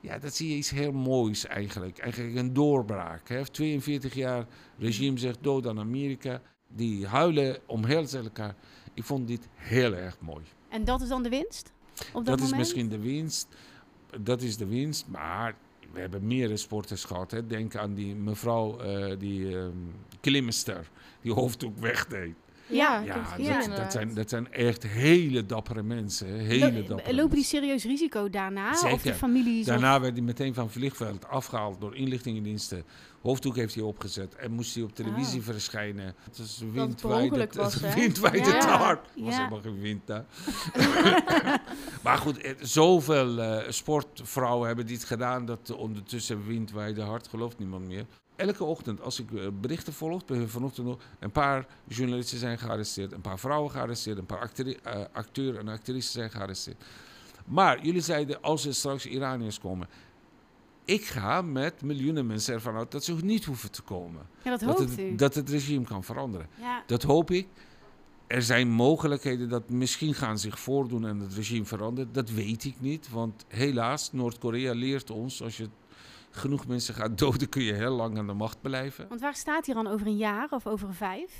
Ja, dat zie je iets heel moois eigenlijk. Eigenlijk een doorbraak. Hè. 42 jaar regime zegt dood aan Amerika. Die huilen omhelzen elkaar. Ik vond dit heel erg mooi. En dat is dan de winst? Op dat, Dat, is misschien de winst. Dat is de winst. Maar we hebben meerdere sporters gehad. Hè. Denk aan die mevrouw, eh, die ehm klimster, die hoofddoek wegdeed. Ja, Ja, het dat, ja, zijn, dat zijn echt hele dappere mensen. Hele Lo- dappere lopen die serieus risico daarna? Of de Zeker. of- Daarna werd hij meteen van vliegveld afgehaald door inlichtingendiensten. Hoofddoek heeft hij opgezet en moest hij op televisie Ah. verschijnen. Het is windwijde, ongeluk was, het windwijde Ja. taart. Er was Ja. helemaal geen wind daar. maar goed, eh, zoveel eh, sportvrouwen hebben dit gedaan dat ondertussen windwijde hard gelooft niemand meer. Elke ochtend, als ik eh, berichten volg, ben vanochtend nog, een paar journalisten zijn gearresteerd, een paar vrouwen gearresteerd, een paar eh, acteur en actrices zijn gearresteerd. Maar jullie zeiden, als er straks Iraniërs komen. Ik ga met miljoenen mensen ervan uit dat ze niet hoeven te komen. ja, dat Dat het, u. dat het regime kan veranderen. ja. Dat hoop ik. Er zijn mogelijkheden dat misschien gaan zich voordoen en het regime verandert. Dat weet ik niet. Want helaas, Noord-Korea leert ons, als je genoeg mensen gaat doden, kun je heel lang aan de macht blijven. Want waar staat hij dan over een jaar of over vijf?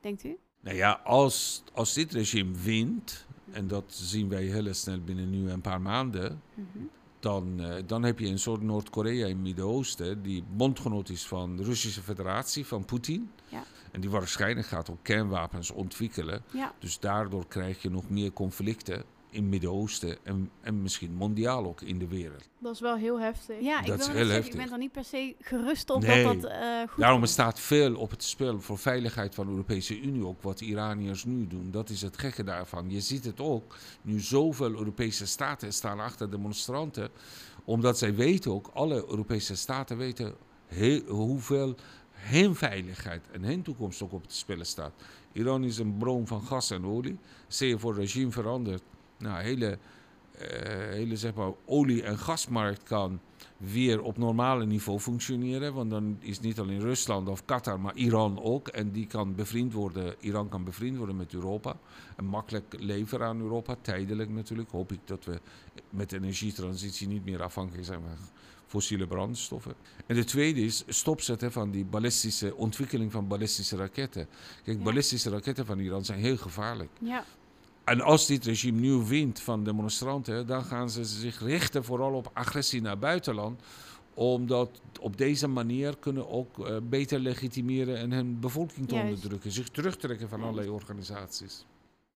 Denkt u? Nou ja, als, als dit regime wint, en dat zien wij heel snel binnen nu een paar maanden, Mhm. dan, eh, dan heb je een soort Noord-Korea in het Midden-Oosten, die bondgenoot is van de Russische Federatie, van Poetin. Ja. En die waarschijnlijk gaat ook kernwapens ontwikkelen. Ja. Dus daardoor krijg je nog meer conflicten in het Midden-Oosten en, en misschien mondiaal ook in de wereld. Dat is wel heel heftig. Ja, ik Dat is heel zeggen, heftig. ik ben er niet per se gerust op Nee. dat dat eh, goed Daarom komt. staat veel op het spel voor veiligheid van de Europese Unie, ook wat Iraniërs nu doen. Dat is het gekke daarvan. Je ziet het ook, nu zoveel Europese staten staan achter demonstranten, omdat zij weten ook, alle Europese staten weten he- hoeveel hun veiligheid en hun toekomst ook op het spel staat. Iran is een bron van gas en olie. Je voor het regime verandert, nou, hele, eh, hele zeg maar, olie- en gasmarkt kan weer op normale niveau functioneren. Want dan is niet alleen Rusland of Qatar, maar Iran ook. En die kan bevriend worden, Iran kan bevriend worden met Europa. En makkelijk leveren aan Europa, tijdelijk natuurlijk. Hoop ik dat we met de energietransitie niet meer afhankelijk zijn van fossiele brandstoffen. En de tweede is stopzetten van die ballistische ontwikkeling van ballistische raketten. Kijk, Ja. ballistische raketten van Iran zijn heel gevaarlijk. Ja, En als dit regime nu wint van demonstranten, dan gaan ze zich richten vooral op agressie naar buitenland. Omdat op deze manier kunnen ook eh, beter legitimeren en hun bevolking te Juist. onderdrukken. Zich terugtrekken van allerlei organisaties.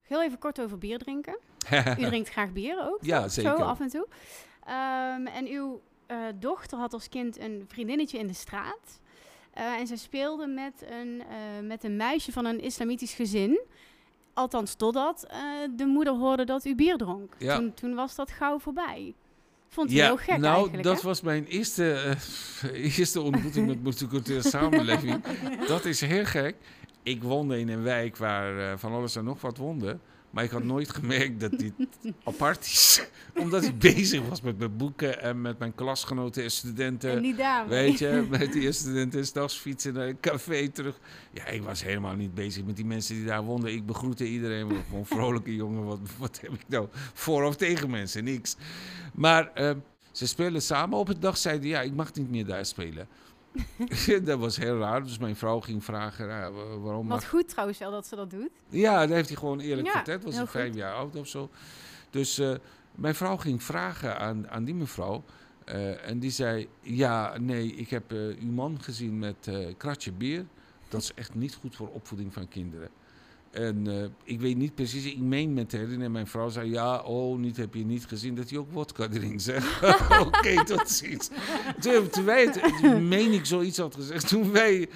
heel even kort over bier drinken. U drinkt graag bier ook? Ja, toch? zeker. Zo af en toe. Ehm, en uw eh, dochter had als kind een vriendinnetje in de straat. Eh, en ze speelde met een, met een meisje van een islamitisch gezin. Althans, totdat eh, de moeder hoorde dat u bier dronk. Ja. Toen, toen was dat gauw voorbij. Vond u ja, heel gek nou, eigenlijk, dat hè? was mijn eerste, eh, eerste ontmoeting met multiculturele samenleving. Dat is heel gek. Ik woonde in een wijk waar eh, van alles en nog wat woonde. Maar ik had nooit gemerkt dat dit apart is. Omdat ik bezig was met mijn boeken en met mijn klasgenoten en studenten. En die dame. Weet je, met die studenten s'nachts fietsen naar een café terug. Ja, ik was helemaal niet bezig met die mensen die daar woonden. Ik begroette iedereen. Ik gewoon een vrolijke jongen. Wat, wat heb ik nou voor of tegen mensen? Niks. Maar eh, ze speelden samen. Op het dag zeiden ja, ik mag niet meer daar spelen. dat was heel raar. Dus mijn vrouw ging vragen, ja, waarom Wat goed trouwens wel dat ze dat doet. ja, dat heeft hij gewoon eerlijk Ja, verteld. Was hij vijf goed. jaar oud of zo. Dus eh, mijn vrouw ging vragen aan, aan die mevrouw. eh, en die zei: Ja, nee, ik heb eh, uw man gezien met kratje bier. Dat is echt niet goed voor opvoeding van kinderen. En eh, ik weet niet precies, ik meen met te herinneren. Mijn vrouw zei: Ja, oh, niet heb je niet gezien dat hij ook wodka drinkt. Zeg. Oké, tot ziens. Toen, toen wij het, toen meen ik zoiets had gezegd, toen wij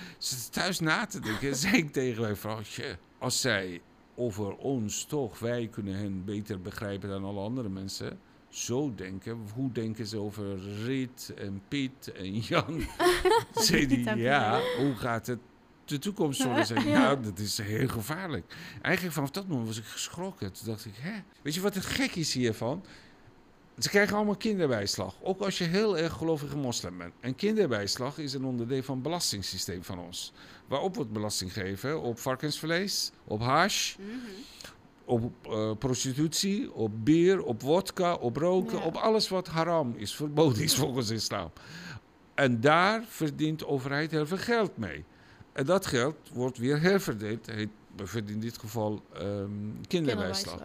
thuis na te denken, zei ik tegen mijn vrouw: "Tje, als zij over ons toch, wij kunnen hen beter begrijpen dan alle andere mensen. Zo denken, hoe denken ze over Rit en Piet en Jan? zei die, ja, hoe gaat het de toekomst zullen zijn? Ja. Ja, dat is heel gevaarlijk. Eigenlijk vanaf dat moment was ik geschrokken. Toen dacht ik, hè? Weet je wat het gek is hiervan? Ze krijgen allemaal kinderbijslag. Ook als je heel erg gelovige moslim bent. En kinderbijslag is een onderdeel van het belastingssysteem van ons. Waarop wordt belasting gegeven? Op varkensvlees, op hash, Mhm. op eh, prostitutie, op bier, op wodka, op roken, Ja. op alles wat haram is, verboden is volgens islam. En daar verdient de overheid heel veel geld mee. En dat geld wordt weer herverdeeld, heet bijvoorbeeld in dit geval ehm, kinderbijslag.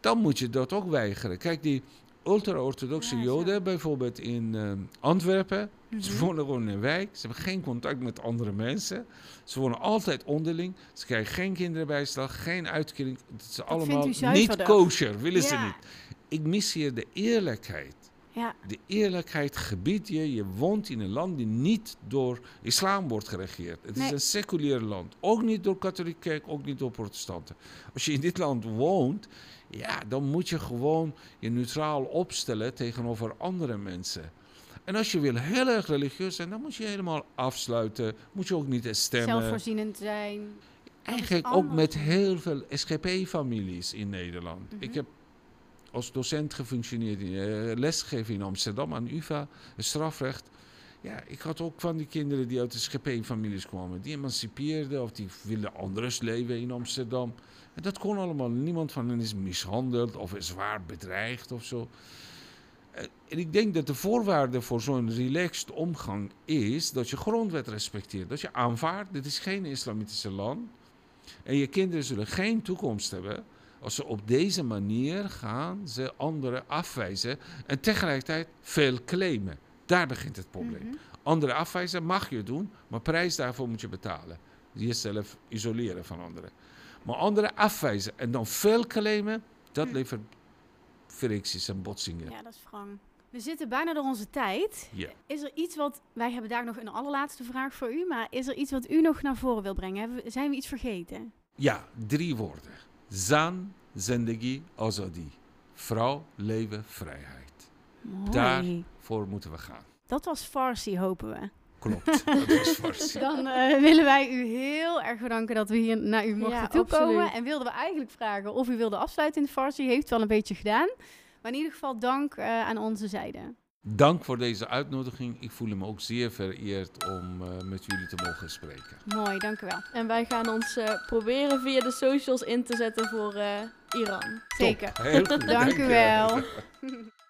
Dan moet je dat ook weigeren. Kijk, die ultra-orthodoxe Ja. Joden, bijvoorbeeld in eh, Antwerpen. Mhm. Ze wonen gewoon in een wijk. Ze hebben geen contact met andere mensen. Ze wonen altijd onderling. Ze krijgen geen kinderbijslag, geen uitkering. Het is allemaal niet kosher, willen ze niet. Ik mis hier de eerlijkheid. Ja, De eerlijkheid gebiedt je. Je woont in een land die niet door islam wordt geregeerd. Het is een seculier land. Ook niet door katholieke kerk, ook niet door protestanten. Als je in dit land woont, ja, dan moet je gewoon je neutraal opstellen tegenover andere mensen. En als je wil heel erg religieus zijn, dan moet je helemaal afsluiten. Moet je ook niet stemmen. zelfvoorzienend zijn. Eigenlijk ook met heel veel SGP-families in Nederland. Mhm. Ik heb als docent gefunctioneerd, in, eh, lesgegeven in Amsterdam aan UvA, strafrecht. Ja, ik had ook van die kinderen die uit de SGP-families kwamen. Die emancipeerden of die wilden anders leven in Amsterdam. En dat kon allemaal. Niemand van hen is mishandeld of is zwaar bedreigd of zo. Eh, En ik denk dat de voorwaarde voor zo'n relaxed omgang is dat je grondwet respecteert. Dat je aanvaardt, dit is geen islamitische land. En je kinderen zullen geen toekomst hebben als ze op deze manier gaan ze anderen afwijzen en tegelijkertijd veel claimen. Daar begint het probleem. Mhm. Anderen afwijzen mag je doen, maar prijs daarvoor moet je betalen. Jezelf isoleren van anderen. Maar anderen afwijzen en dan veel claimen, dat Hm. levert fricties en botsingen. Ja, dat is wrang. We zitten bijna door onze tijd. Is er iets wat... Wij hebben daar nog een allerlaatste vraag voor u. Maar is er iets wat u nog naar voren wil brengen? Hebben zijn we iets vergeten? Ja, drie woorden. Zan, zendegi, azadi. Vrouw, leven, vrijheid. Mooi. Daar- Voor moeten we gaan. Dat was Farsi, hopen we. Klopt, dat is Farsi. Dan eh, willen wij u heel erg bedanken dat we hier naar u mochten Ja, toekomen. absoluut. En wilden we eigenlijk vragen of u wilde afsluiten in het Farsi. Heeft wel een beetje gedaan. Maar in ieder geval dank eh, aan onze zijde. Dank voor deze uitnodiging. Ik voel me ook zeer vereerd om eh, met jullie te mogen spreken. Mooi, dank u wel. En wij gaan ons eh, proberen via de socials in te zetten voor eh, Iran. Zeker. Heel goed. Dank u wel.